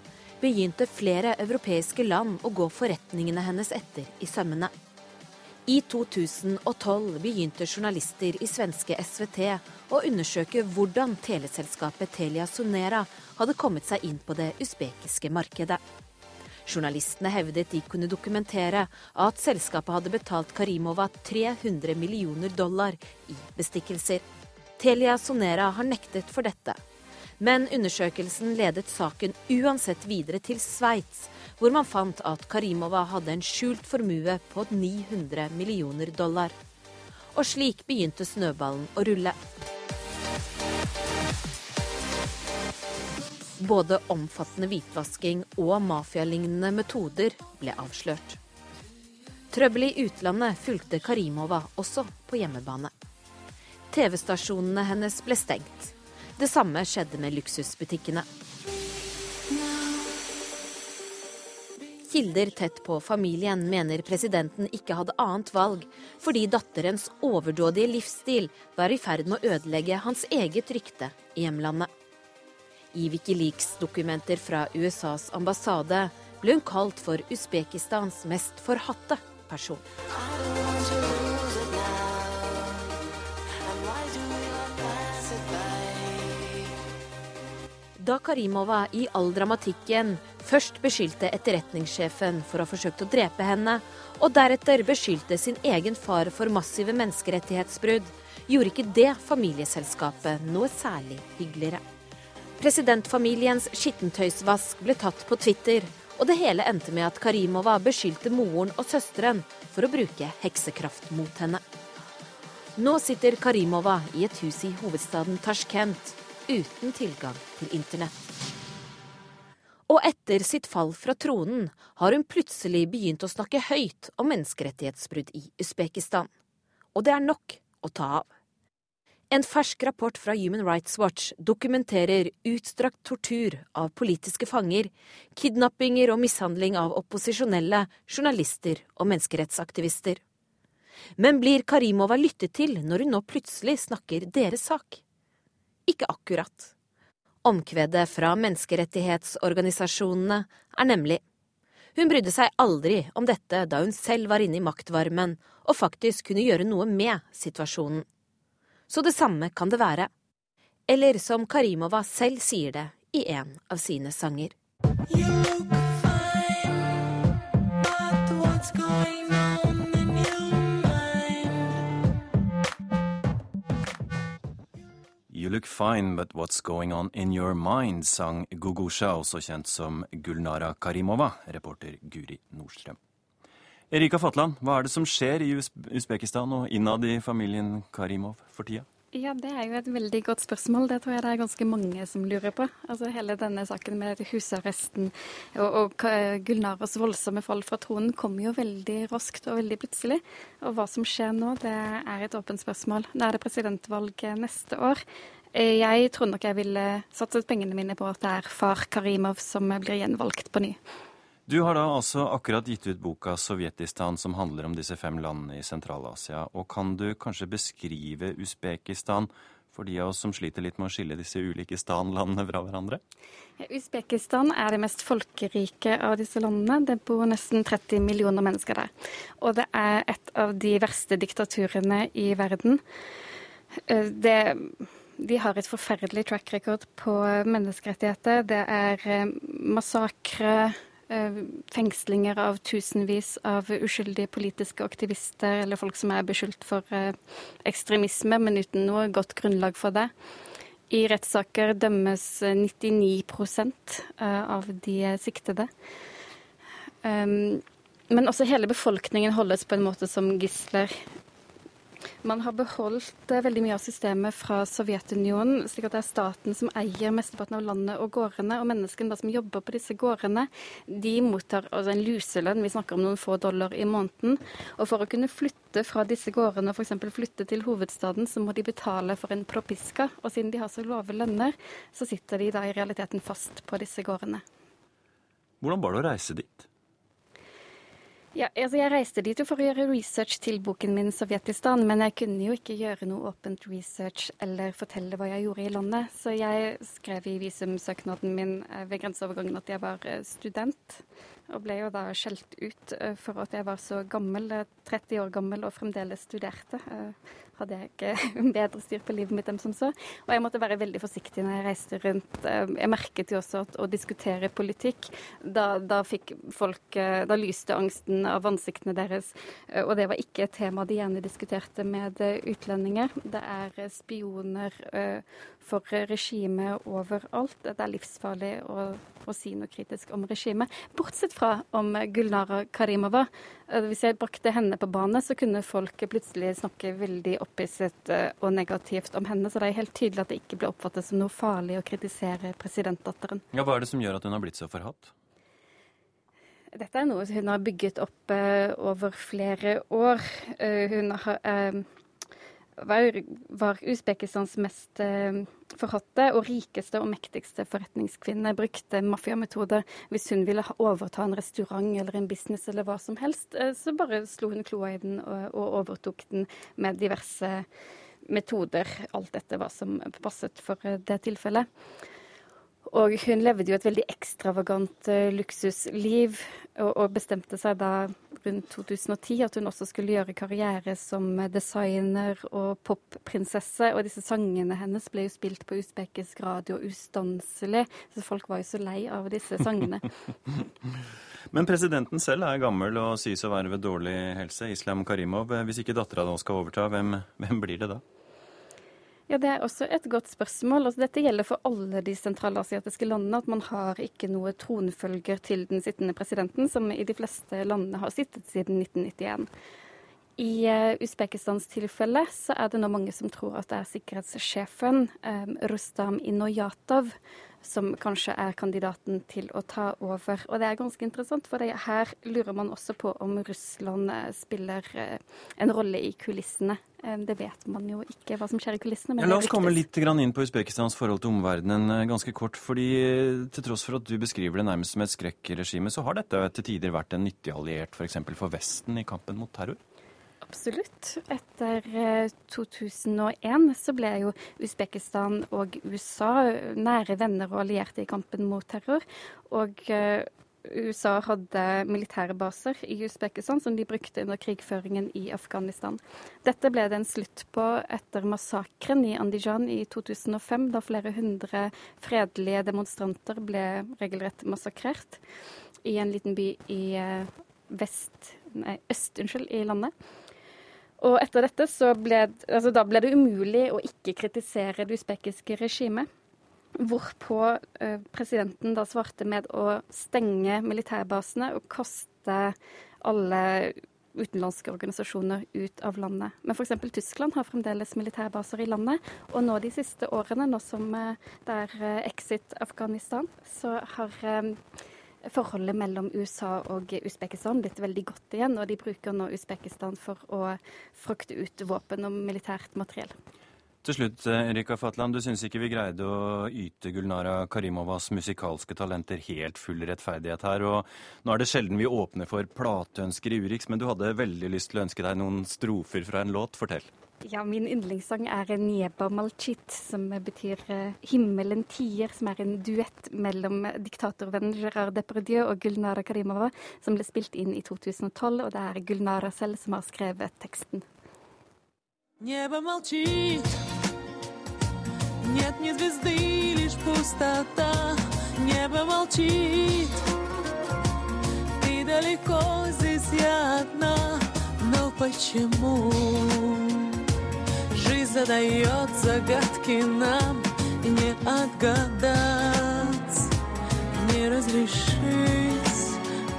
begynte flere europeiske land å gå forretningene hennes etter i sømmene. I 2012 begynte journalister i svenske SVT å undersøke hvordan teleselskapet Telia Sonera hadde kommet seg inn på det usbekiske markedet. Journalistene hevdet de kunne dokumentere at selskapet hadde betalt Karimova 300 millioner dollar i bestikkelser. Telia Sonera har nektet for dette, men undersøkelsen ledet saken uansett videre til Sveits, hvor man fant at Karimova hadde en skjult formue på 900 millioner dollar. Og slik begynte snøballen å rulle. Både omfattende hvitvasking og mafialignende metoder ble avslørt. Trøbbel i utlandet fulgte Karimova også på hjemmebane. TV-stasjonene hennes ble stengt. Det samme skjedde med luksusbutikkene. Kilder tett på familien mener presidenten ikke hadde annet valg, fordi datterens overdådige livsstil var i ferd med å ødelegge hans eget rykte i hjemlandet. I Wikileaks-dokumenter fra USAs ambassade ble hun kalt for Usbekistans mest forhatte person. Da Karimova i all dramatikken først beskyldte etterretningssjefen for å ha forsøkt å drepe henne, og deretter beskyldte sin egen far for massive menneskerettighetsbrudd, gjorde ikke det familieselskapet noe særlig hyggeligere. Presidentfamiliens skittentøysvask ble tatt på Twitter, og det hele endte med at Karimova beskyldte moren og søsteren for å bruke heksekraft mot henne. Nå sitter Karimova i et hus i hovedstaden Tashkent uten tilgang til internett. Og etter sitt fall fra tronen har hun plutselig begynt å snakke høyt om menneskerettighetsbrudd i Usbekistan. Og det er nok å ta av. En fersk rapport fra Human Rights Watch dokumenterer utstrakt tortur av politiske fanger, kidnappinger og mishandling av opposisjonelle, journalister og menneskerettsaktivister. Men blir Karimova lyttet til når hun nå plutselig snakker deres sak? Ikke akkurat. Omkvedet fra menneskerettighetsorganisasjonene er nemlig Hun brydde seg aldri om dette da hun selv var inne i maktvarmen og faktisk kunne gjøre noe med situasjonen. Så det samme kan det være. Eller som Karimova selv sier det i en av sine sanger. You look fine, but what's going on in your mind, sang Gugusha, også kjent som Gulnara Karimova, reporter Guri Nordstrøm. Erika Fatland, hva er det som skjer i Usbekistan og innad i familien Karimov for tida? Ja, Det er jo et veldig godt spørsmål. Det tror jeg det er ganske mange som lurer på. Altså Hele denne saken med husarresten og, og Gulnaras voldsomme fall fra tronen kommer jo veldig raskt og veldig plutselig. Og hva som skjer nå, det er et åpent spørsmål. Nå er det presidentvalg neste år. Jeg tror nok jeg ville satset pengene mine på at det er far Karimov som blir gjenvalgt på ny. Du har da altså akkurat gitt ut boka 'Sovjetistan', som handler om disse fem landene i Sentral-Asia. Og kan du kanskje beskrive Usbekistan for de av oss som sliter litt med å skille disse ulike Stan-landene fra hverandre? Usbekistan er det mest folkerike av disse landene. Det bor nesten 30 millioner mennesker der. Og det er et av de verste diktaturene i verden. Eh, det de har et forferdelig track record på menneskerettigheter. Det er eh, massakre, fengslinger av tusenvis av uskyldige politiske aktivister eller folk som er beskyldt for eh, ekstremisme, men uten noe godt grunnlag for det. I rettssaker dømmes 99 eh, av de siktede. Men også hele befolkningen holdes på en måte som gisler. Man har beholdt eh, veldig mye av systemet fra Sovjetunionen, slik at det er staten som eier mesteparten av landet og gårdene. Og menneskene som jobber på disse gårdene, de mottar altså en luselønn, vi snakker om noen få dollar i måneden. Og for å kunne flytte fra disse gårdene og f.eks. flytte til hovedstaden, så må de betale for en propiska. Og siden de har så lave lønner, så sitter de da i realiteten fast på disse gårdene. Hvordan var det å reise dit? Ja, altså Jeg reiste dit for å gjøre research til boken min 'Sovjetistan', men jeg kunne jo ikke gjøre noe åpent research eller fortelle hva jeg gjorde i landet. Så jeg skrev i visumsøknaden min eh, ved grenseovergangen at jeg var eh, student, og ble jo da skjelt ut eh, for at jeg var så gammel, 30 år gammel og fremdeles studerte hadde jeg ikke bedre styr på livet mitt enn som så. Og jeg måtte være veldig forsiktig når jeg reiste rundt. Eh, jeg merket jo også at å diskutere politikk, da, da fikk folk eh, Da lyste angsten av ansiktene deres. Eh, og det var ikke et tema de gjerne diskuterte med utlendinger. Det er spioner for regimet overalt. Det er livsfarlig å, å si noe kritisk om regimet. Bortsett fra om Gulnara Karimova. Hvis jeg brakte henne på bane, så kunne folk plutselig snakke veldig opphisset eh, og negativt om henne. Så det er helt tydelig at det ikke ble oppfattet som noe farlig å kritisere presidentdatteren. Ja, Hva er det som gjør at hun har blitt så forhatt? Dette er noe hun har bygget opp uh, over flere år. Uh, hun har uh, var, var Usbekistans mest eh, forhatte og rikeste og mektigste forretningskvinne. Brukte mafiametoder. Hvis hun ville overta en restaurant eller en business eller hva som helst, eh, så bare slo hun kloa i den og, overtok den med diverse metoder. Alt dette var som passet for eh, det tilfellet. Og hun levde jo et veldig ekstravagant luksusliv, og, og, bestemte seg da rundt 2010 at hun også skulle gjøre karriere som designer og popprinsesse. Og disse sangene hennes ble jo spilt på usbekisk radio ustanselig, så folk var jo så lei av disse sangene. Men presidenten selv er gammel og sies å være ved dårlig helse, Islam Karimov. Hvis ikke dattera nå skal overta, hvem, hvem blir det da? Ja, Det er også et godt spørsmål. Altså, dette gjelder for alle de sentralasiatiske landene. At man har ikke noe tronfølger til den sittende presidenten, som i de fleste landene har sittet siden 1991. I uh, Usbekistans tilfelle så er det nå mange som tror at det er sikkerhetssjefen, um, Rustam Inoyatov, som kanskje er kandidaten til å ta over. Og det er ganske interessant, for her lurer man også på om Russland eh, spiller uh, en rolle i kulissene. Um, det vet man jo ikke hva som skjer i kulissene. Ja, la oss komme litt inn på Usbekistans forhold til omverdenen ganske kort. fordi til tross for at du beskriver det nærmest som et skrekkregime, så har dette til tider vært en nyttig alliert f.eks. For, for Vesten i kampen mot terror? Absolutt. Etter 2001 eh, så ble jo Usbekistan og USA nære venner og allierte i kampen mot terror. Og eh, USA hadde militære baser i Usbekistan som de brukte under krigføringen i Afghanistan. Dette ble det en slutt på etter massakren i Andijan i 2005, da flere hundre fredelige demonstranter ble regelrett massakrert i en liten by i eh, vest, nei, øst unnskyld, i landet. Og etter dette så ble, altså da ble det umulig å ikke kritisere det usbekiske regimet. Hvorpå eh, presidenten da svarte med å stenge militærbasene og kaste alle utenlandske organisasjoner ut av landet. Men f.eks. Tyskland har fremdeles militærbaser i landet. Og nå de siste årene, nå som eh, det er eh, exit Afghanistan, så har forholdet mellom USA og Usbekistan blitt veldig godt igjen, og de bruker nå Usbekistan for å frakte ut våpen og militært materiell. Til slutt, eh, Erika Fatland, du syns ikke vi greide å yte Gulnara Karimovas musikalske talenter helt full rettferdighet her. Og nå er det sjelden vi åpner for plateønsker i Urix, men du hadde veldig lyst til å ønske deg noen strofer fra en låt. Fortell. Ja, min yndlingssang er Nieba Malchit, som betyr eh, 'Himmelen tier', som er en duett mellom diktatorvenn Gerard Depardieu og Gulnara Karimova, som ble spilt inn i 2012, og det er Gulnara selv som har skrevet teksten. Nieba Malchit нет ни звезды, лишь пустота. Небо молчит, ты далеко, здесь я одна, но почему? задает загадки нам не отгадать, не разрешить,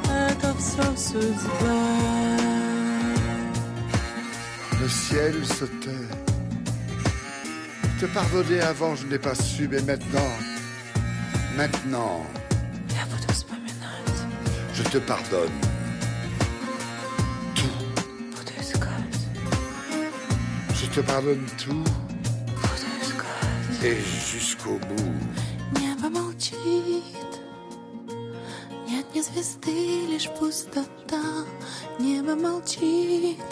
это все судьба. Le ciel se. Te pardonner avant, je n'ai pas su, mais maintenant, maintenant, je te pardonne. te pardonne tout. Et jusqu'au bout. Небо молчит, нет ни звезды, лишь пустота. Небо молчит,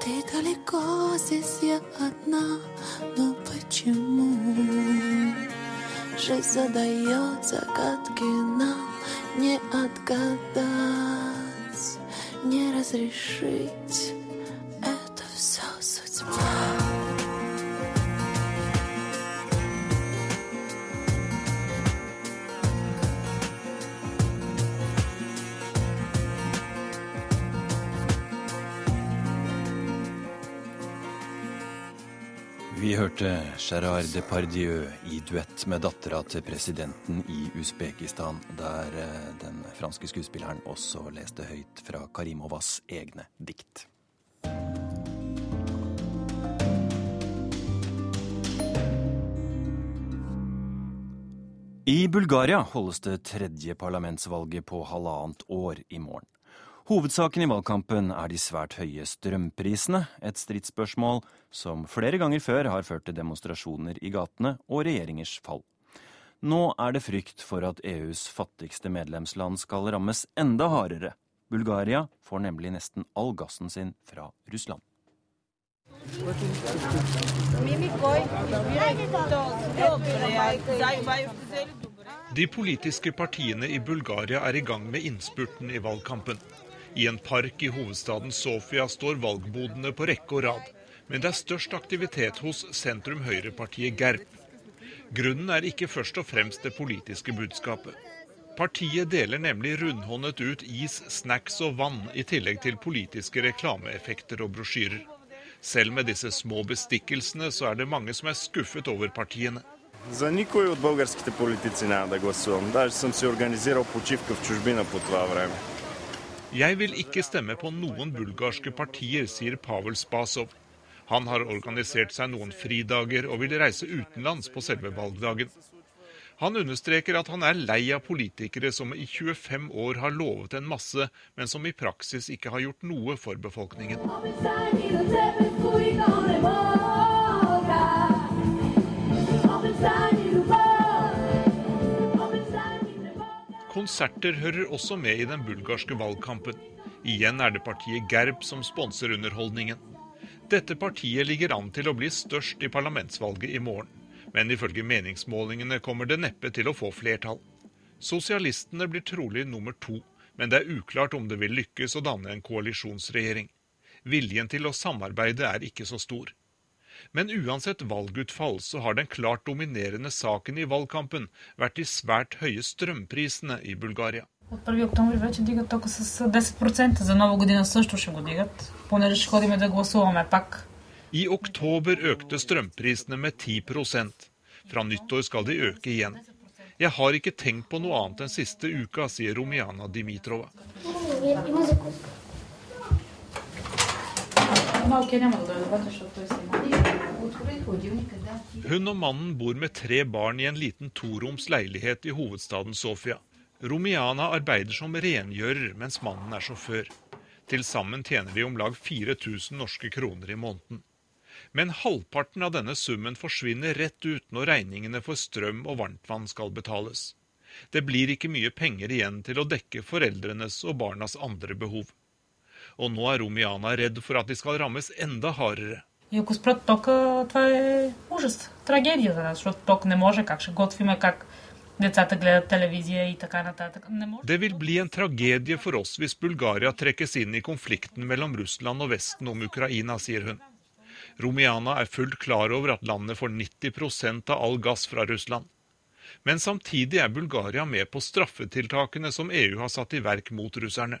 ты далеко, здесь я одна. Но почему? Жизнь задает загадки нам не отгадать, не разрешить. Hørte Gerard Depardieu i duett med dattera til presidenten i Usbekistan, der eh, den franske skuespilleren også leste høyt fra Karimovas egne dikt. I Bulgaria holdes det tredje parlamentsvalget på halvannet år i morgen. Hovedsaken i valgkampen er de svært høye strømprisene, et stridsspørsmål som flere ganger før har ført til demonstrasjoner i gatene og regjeringers fall. Nå er det frykt for at EUs fattigste medlemsland skal rammes enda hardere. Bulgaria får nemlig nesten all gassen sin fra Russland. De politiske partiene i Bulgaria er i gang med innspurten i valgkampen. I en park i hovedstaden Sofia står valgbodene på rekke og rad. Men det er størst aktivitet hos sentrum-høyrepartiet GERP. Grunnen er ikke først og fremst det politiske budskapet. Partiet deler nemlig rundhåndet ut is, snacks og vann, i tillegg til politiske reklameeffekter og brosjyrer. Selv med disse små bestikkelsene så er det mange som er skuffet over partiene. За никой от българските политици няма да гласувам. Даже съм си организирал почивка в чужбина по това време. Jeg vil ikke stemme på noen bulgarske partier, sier Pavel Spasov. Han har organisert seg noen fridager og vil reise utenlands på selve valgdagen. Han understreker at han er lei av politikere som i 25 år har lovet en masse, men som i praksis ikke har gjort noe for befolkningen. Konserter hører også med i den bulgarske valgkampen. Igjen er det partiet Gerb som sponser underholdningen. Dette partiet ligger an til å bli størst i parlamentsvalget i morgen. Men ifølge meningsmålingene kommer det neppe til å få flertall. Sosialistene blir trolig nummer to, men det er uklart om det vil lykkes å danne en koalisjonsregjering. Viljen til å samarbeide er ikke så stor. Men uansett valgutfall så har den klart dominerende saken i valgkampen vært de svært høye strømprisene i Bulgaria. От 1 октомври вече дигат тока с 10%. За нова година също ще го дигат, понеже ще ходим да гласуваме пак. I oktober økte strømprisene med 10 Fra nyttår skal de øke igjen. Jeg har ikke tenkt på noe annet enn siste uka, sier Romiana Dimitrova. hun og mannen bor med tre barn i en liten toroms leilighet i hovedstaden Sofia. Romiana arbeider som rengjører, mens mannen er sjåfør. Til sammen tjener de om lag 4000 norske kroner i måneden. Men halvparten av denne summen forsvinner rett ut når regningene for strøm og varmtvann skal betales. Det blir ikke mye penger igjen til å dekke foreldrenes og barnas andre behov. Og nå er Romiana redd for at de skal rammes enda hardere. И ако спрат тока, това е ужас, трагедия за нас, защото ток не може, как ще готвиме, как децата гледат телевизия и така нататък. Не може. Det vil bli en tragedie for oss hvis Bulgaria trekkes inn i konflikten mellom Russland og Vesten om Ukraina, sier hun. Romiana er fullt klar over at landet får 90 av all gass fra Russland. Men samtidig er Bulgaria med på straffetiltakene som EU har satt i verk mot russerne.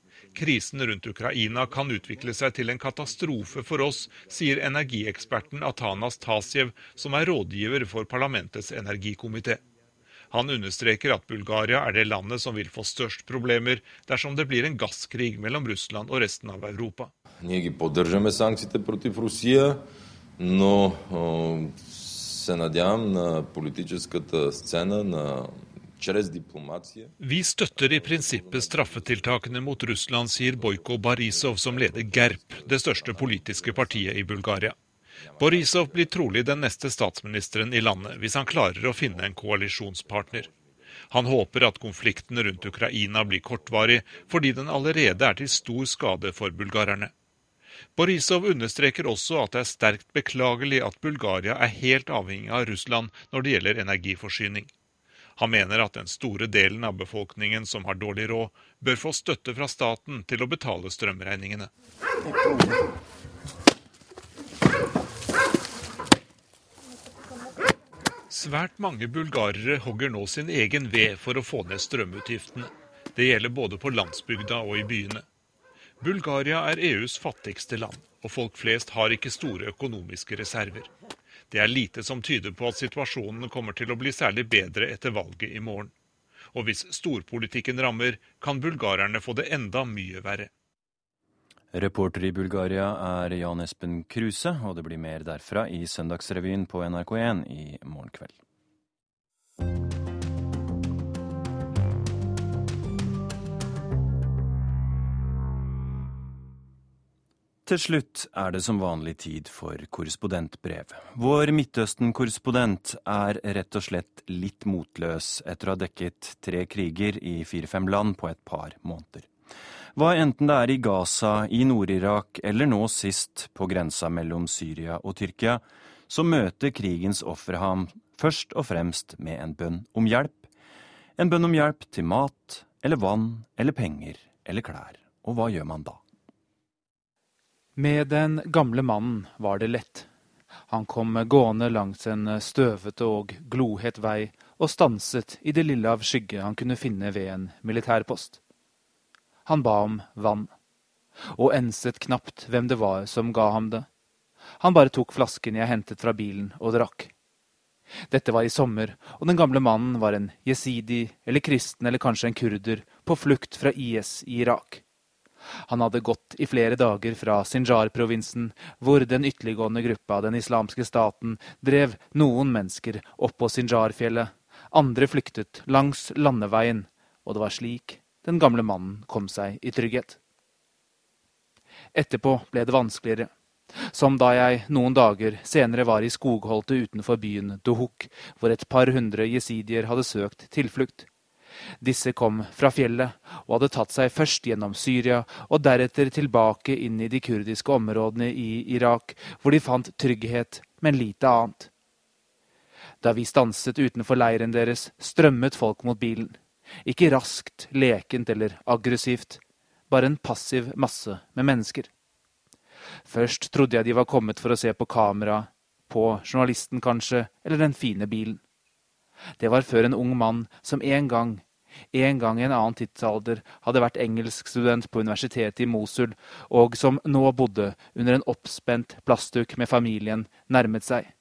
Krisen rundt Ukraina kan utvikle seg til en katastrofe for oss, sier energieksperten Atanas Tasjev, som er rådgiver for parlamentets energikomité. Han understreker at Bulgaria er det landet som vil få størst problemer dersom det blir en gasskrig mellom Russland og resten av Europa. Ние ги поддържаме санкциите против Русия, но о, се надявам на политическата сцена, на vi støtter i prinsippet straffetiltakene mot Russland, sier Bojko Barisov, som leder GERP, det største politiske partiet i Bulgaria. Borisov blir trolig den neste statsministeren i landet, hvis han klarer å finne en koalisjonspartner. Han håper at konflikten rundt Ukraina blir kortvarig, fordi den allerede er til stor skade for bulgarerne. Borisov understreker også at det er sterkt beklagelig at Bulgaria er helt avhengig av Russland når det gjelder energiforsyning. Han mener at den store delen av befolkningen som har dårlig råd, bør få støtte fra staten til å betale strømregningene. Svært mange bulgarere hogger nå sin egen ved for å få ned strømutgiftene. Det gjelder både på landsbygda og i byene. Bulgaria er EUs fattigste land, og folk flest har ikke store økonomiske reserver. Det er lite som tyder på at situasjonen kommer til å bli særlig bedre etter valget i morgen. Og hvis storpolitikken rammer, kan bulgarerne få det enda mye verre. Reporter i Bulgaria er Jan Espen Kruse, og det blir mer derfra i Søndagsrevyen på NRK1 i morgen kveld. Til slutt er det som vanlig tid for korrespondentbrev. Vår Midtøsten-korrespondent er rett og slett litt motløs etter å ha dekket tre kriger i fire-fem land på et par måneder. Hva enten det er i Gaza, i Nord-Irak eller nå sist på grensa mellom Syria og Tyrkia, så møter krigens ofre ham først og fremst med en bønn om hjelp. En bønn om hjelp til mat eller vann eller penger eller klær. Og hva gjør man da? Med den gamle mannen var det lett. Han kom gående langs en støvete og glohet vei og stanset i det lille av skygge han kunne finne ved en militærpost. Han ba om vann, og enset knapt hvem det var som ga ham det. Han bare tok flasken jeg hentet fra bilen og drakk. Dette var i sommer, og den gamle mannen var en jesidi eller kristen eller kanskje en kurder på flukt fra IS i Irak. Han hadde gått i flere dager fra Sinjar-provinsen, hvor den ytterliggående gruppa Den islamske staten drev noen mennesker opp på Sinjar-fjellet. Andre flyktet langs landeveien, og det var slik den gamle mannen kom seg i trygghet. Etterpå ble det vanskeligere. Som da jeg noen dager senere var i skogholtet utenfor byen Dohuk, hvor et par hundre jesidier hadde søkt tilflukt. Disse kom fra fjellet og hadde tatt seg først gjennom Syria og deretter tilbake inn i de kurdiske områdene i Irak, hvor de fant trygghet, men lite annet. Da vi stanset utenfor leiren deres, strømmet folk mot bilen. Ikke raskt, lekent eller aggressivt, bare en passiv masse med mennesker. Først trodde jeg de var kommet for å se på kamera, på journalisten kanskje, eller den fine bilen. Det var før en ung mann som en gang, en gang i en annen tidsalder, hadde vært engelskstudent på universitetet i Mosul, og som nå bodde under en oppspent plastduk med familien, nærmet seg.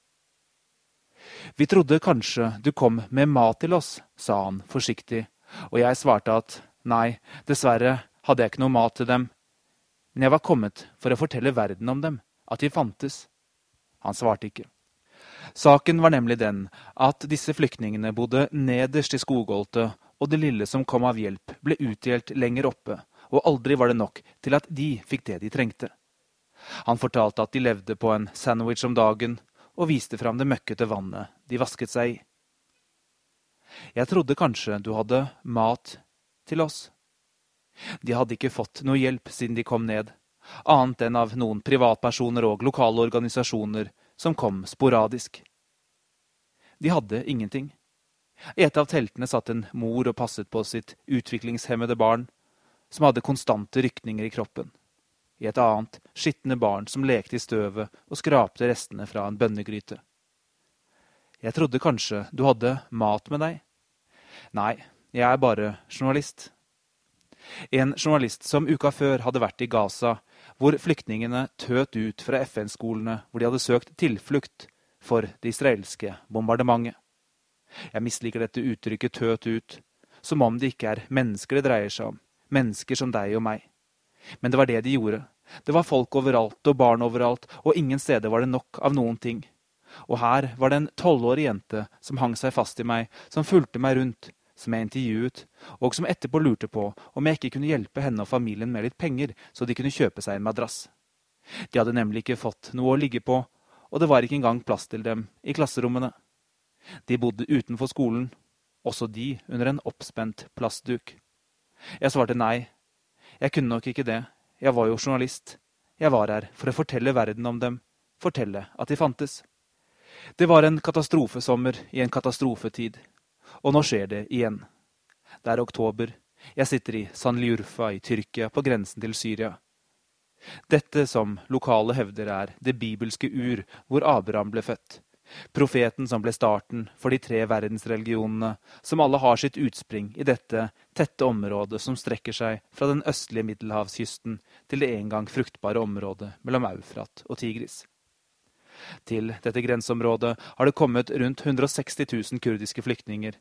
Vi trodde kanskje du kom med mat til oss, sa han forsiktig, og jeg svarte at nei, dessverre hadde jeg ikke noe mat til dem, men jeg var kommet for å fortelle verden om dem, at de fantes. Han svarte ikke. Saken var nemlig den at disse flyktningene bodde nederst i skogholtet, og det lille som kom av hjelp, ble utdelt lenger oppe, og aldri var det nok til at de fikk det de trengte. Han fortalte at de levde på en sandwich om dagen, og viste fram det møkkete vannet de vasket seg i. Jeg trodde kanskje du hadde mat til oss, de hadde ikke fått noe hjelp siden de kom ned, annet enn av noen privatpersoner og lokale organisasjoner som kom sporadisk. De hadde ingenting. I et av teltene satt en mor og passet på sitt utviklingshemmede barn, som hadde konstante rykninger i kroppen. I et annet skitne barn som lekte i støvet og skrapte restene fra en bønnegryte. Jeg trodde kanskje du hadde mat med deg. Nei, jeg er bare journalist. En journalist som uka før hadde vært i Gaza, hvor flyktningene tøt ut fra FN-skolene hvor de hadde søkt tilflukt for det israelske bombardementet. Jeg misliker dette uttrykket 'tøt ut', som om det ikke er mennesker det dreier seg om, mennesker som deg og meg. Men det var det de gjorde. Det var folk overalt og barn overalt, og ingen steder var det nok av noen ting. Og her var det en tolvårig jente som hang seg fast i meg, som fulgte meg rundt, som jeg intervjuet, og som etterpå lurte på om jeg ikke kunne hjelpe henne og familien med litt penger, så de kunne kjøpe seg en madrass. De hadde nemlig ikke fått noe å ligge på, og det var ikke engang plass til dem i klasserommene. De bodde utenfor skolen, også de under en oppspent plastduk. Jeg svarte nei, jeg kunne nok ikke det, jeg var jo journalist. Jeg var her for å fortelle verden om dem, fortelle at de fantes. Det var en katastrofesommer i en katastrofetid, og nå skjer det igjen. Det er oktober. Jeg sitter i San Liurfa i Tyrkia, på grensen til Syria. Dette som lokale hevder er det bibelske ur hvor Abraham ble født. Profeten som ble starten for de tre verdensreligionene, som alle har sitt utspring i dette tette området som strekker seg fra den østlige middelhavskysten til det en gang fruktbare området mellom Eufrat og Tigris. Til dette grenseområdet har det kommet rundt 160 000 kurdiske flyktninger,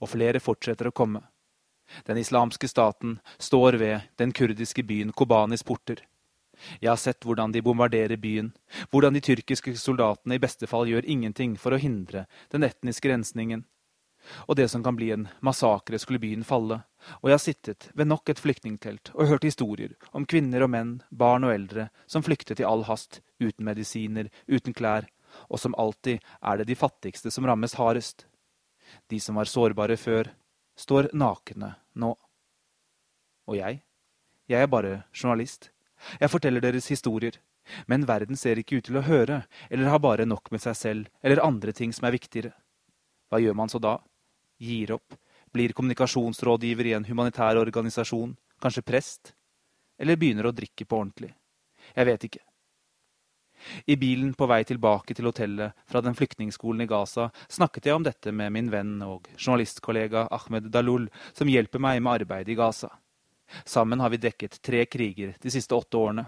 og flere fortsetter å komme. Den islamske staten står ved den kurdiske byen Kobanis porter. Jeg har sett hvordan de bombarderer byen, hvordan de tyrkiske soldatene i beste fall gjør ingenting for å hindre den etniske rensningen. Og det som kan bli en massakre, skulle byen falle, og jeg har sittet ved nok et flyktningtelt og hørt historier om kvinner og menn, barn og eldre, som flyktet i all hast, uten medisiner, uten klær, og som alltid er det de fattigste som rammes hardest. De som var sårbare før, står nakne nå. Og jeg? Jeg er bare journalist. Jeg forteller deres historier. Men verden ser ikke ut til å høre, eller har bare nok med seg selv, eller andre ting som er viktigere. Hva gjør man så da? Gir opp? Blir kommunikasjonsrådgiver i en humanitær organisasjon? Kanskje prest? Eller begynner å drikke på ordentlig? Jeg vet ikke. I bilen på vei tilbake til hotellet fra den flyktningskolen i Gaza snakket jeg om dette med min venn og journalistkollega Ahmed Dalul, som hjelper meg med arbeidet i Gaza. Sammen har vi dekket tre kriger de siste åtte årene.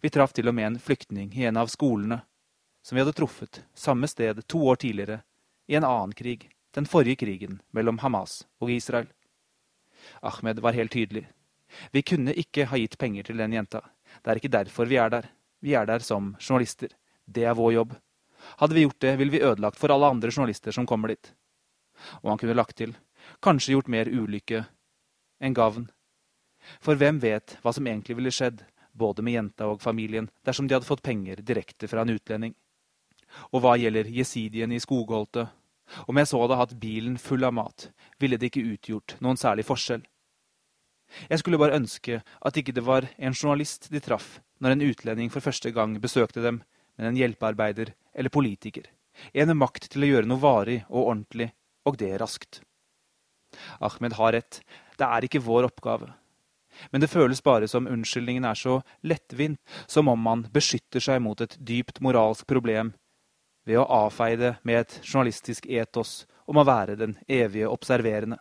Vi traff til og med en flyktning i en av skolene, som vi hadde truffet samme sted to år tidligere, i en annen krig, den forrige krigen mellom Hamas og Israel. Ahmed var helt tydelig. Vi kunne ikke ha gitt penger til den jenta. Det er ikke derfor vi er der. Vi er der som journalister. Det er vår jobb. Hadde vi gjort det, ville vi ødelagt for alle andre journalister som kommer dit. Og han kunne lagt til, kanskje gjort mer ulykke enn gavn. For hvem vet hva som egentlig ville skjedd, både med jenta og familien, dersom de hadde fått penger direkte fra en utlending. Og hva gjelder jesidien i skogholtet, om jeg så hadde hatt bilen full av mat, ville det ikke utgjort noen særlig forskjell. Jeg skulle bare ønske at ikke det var en journalist de traff når en utlending for første gang besøkte dem, men en hjelpearbeider eller politiker. En med makt til å gjøre noe varig og ordentlig, og det raskt. Ahmed har rett, det er ikke vår oppgave. Men det føles bare som unnskyldningen er så lettvint, som om man beskytter seg mot et dypt moralsk problem ved å avfeie det med et journalistisk etos om å være den evige observerende.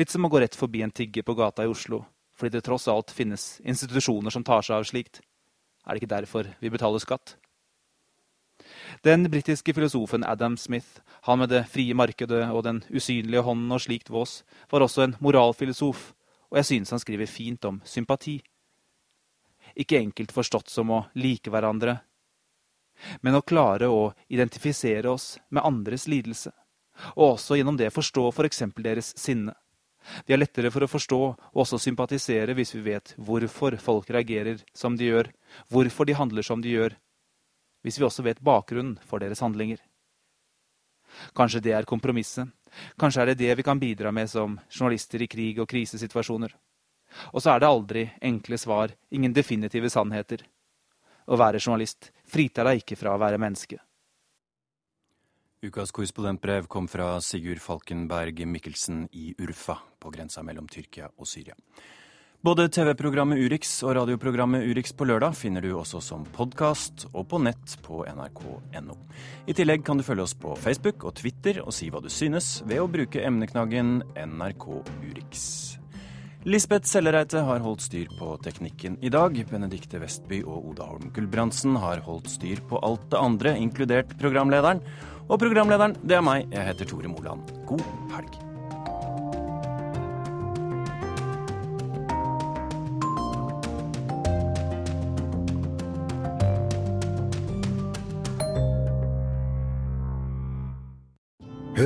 Litt som å gå rett forbi en tigger på gata i Oslo, fordi det tross alt finnes institusjoner som tar seg av slikt. Er det ikke derfor vi betaler skatt? Den britiske filosofen Adam Smith, han med det frie markedet og den usynlige hånden og slikt vås, var også en moralfilosof, og jeg synes han skriver fint om sympati. Ikke enkelt forstått som å like hverandre, men å klare å identifisere oss med andres lidelse, og også gjennom det forstå f.eks. For deres sinne. Vi er lettere for å forstå og også sympatisere hvis vi vet hvorfor folk reagerer som de gjør, hvorfor de handler som de gjør, hvis vi også vet bakgrunnen for deres handlinger. Kanskje det er kompromisset, kanskje er det det vi kan bidra med som journalister i krig og krisesituasjoner. Og så er det aldri enkle svar, ingen definitive sannheter. Å være journalist fritar deg ikke fra å være menneske. Ukas korrespondentbrev kom fra Sigurd Falkenberg Mikkelsen i Urfa, på grensa mellom Tyrkia og Syria. Både TV-programmet Urix og radioprogrammet Urix på lørdag finner du også som podkast og på nett på nrk.no. I tillegg kan du følge oss på Facebook og Twitter og si hva du synes ved å bruke emneknaggen NRK Urix. Lisbeth Sellereite har holdt styr på teknikken i dag. Benedikte Vestby og Oda Holm Gulbrandsen har holdt styr på alt det andre, inkludert programlederen. Og programlederen, det er meg. Jeg heter Tore Moland. God helg.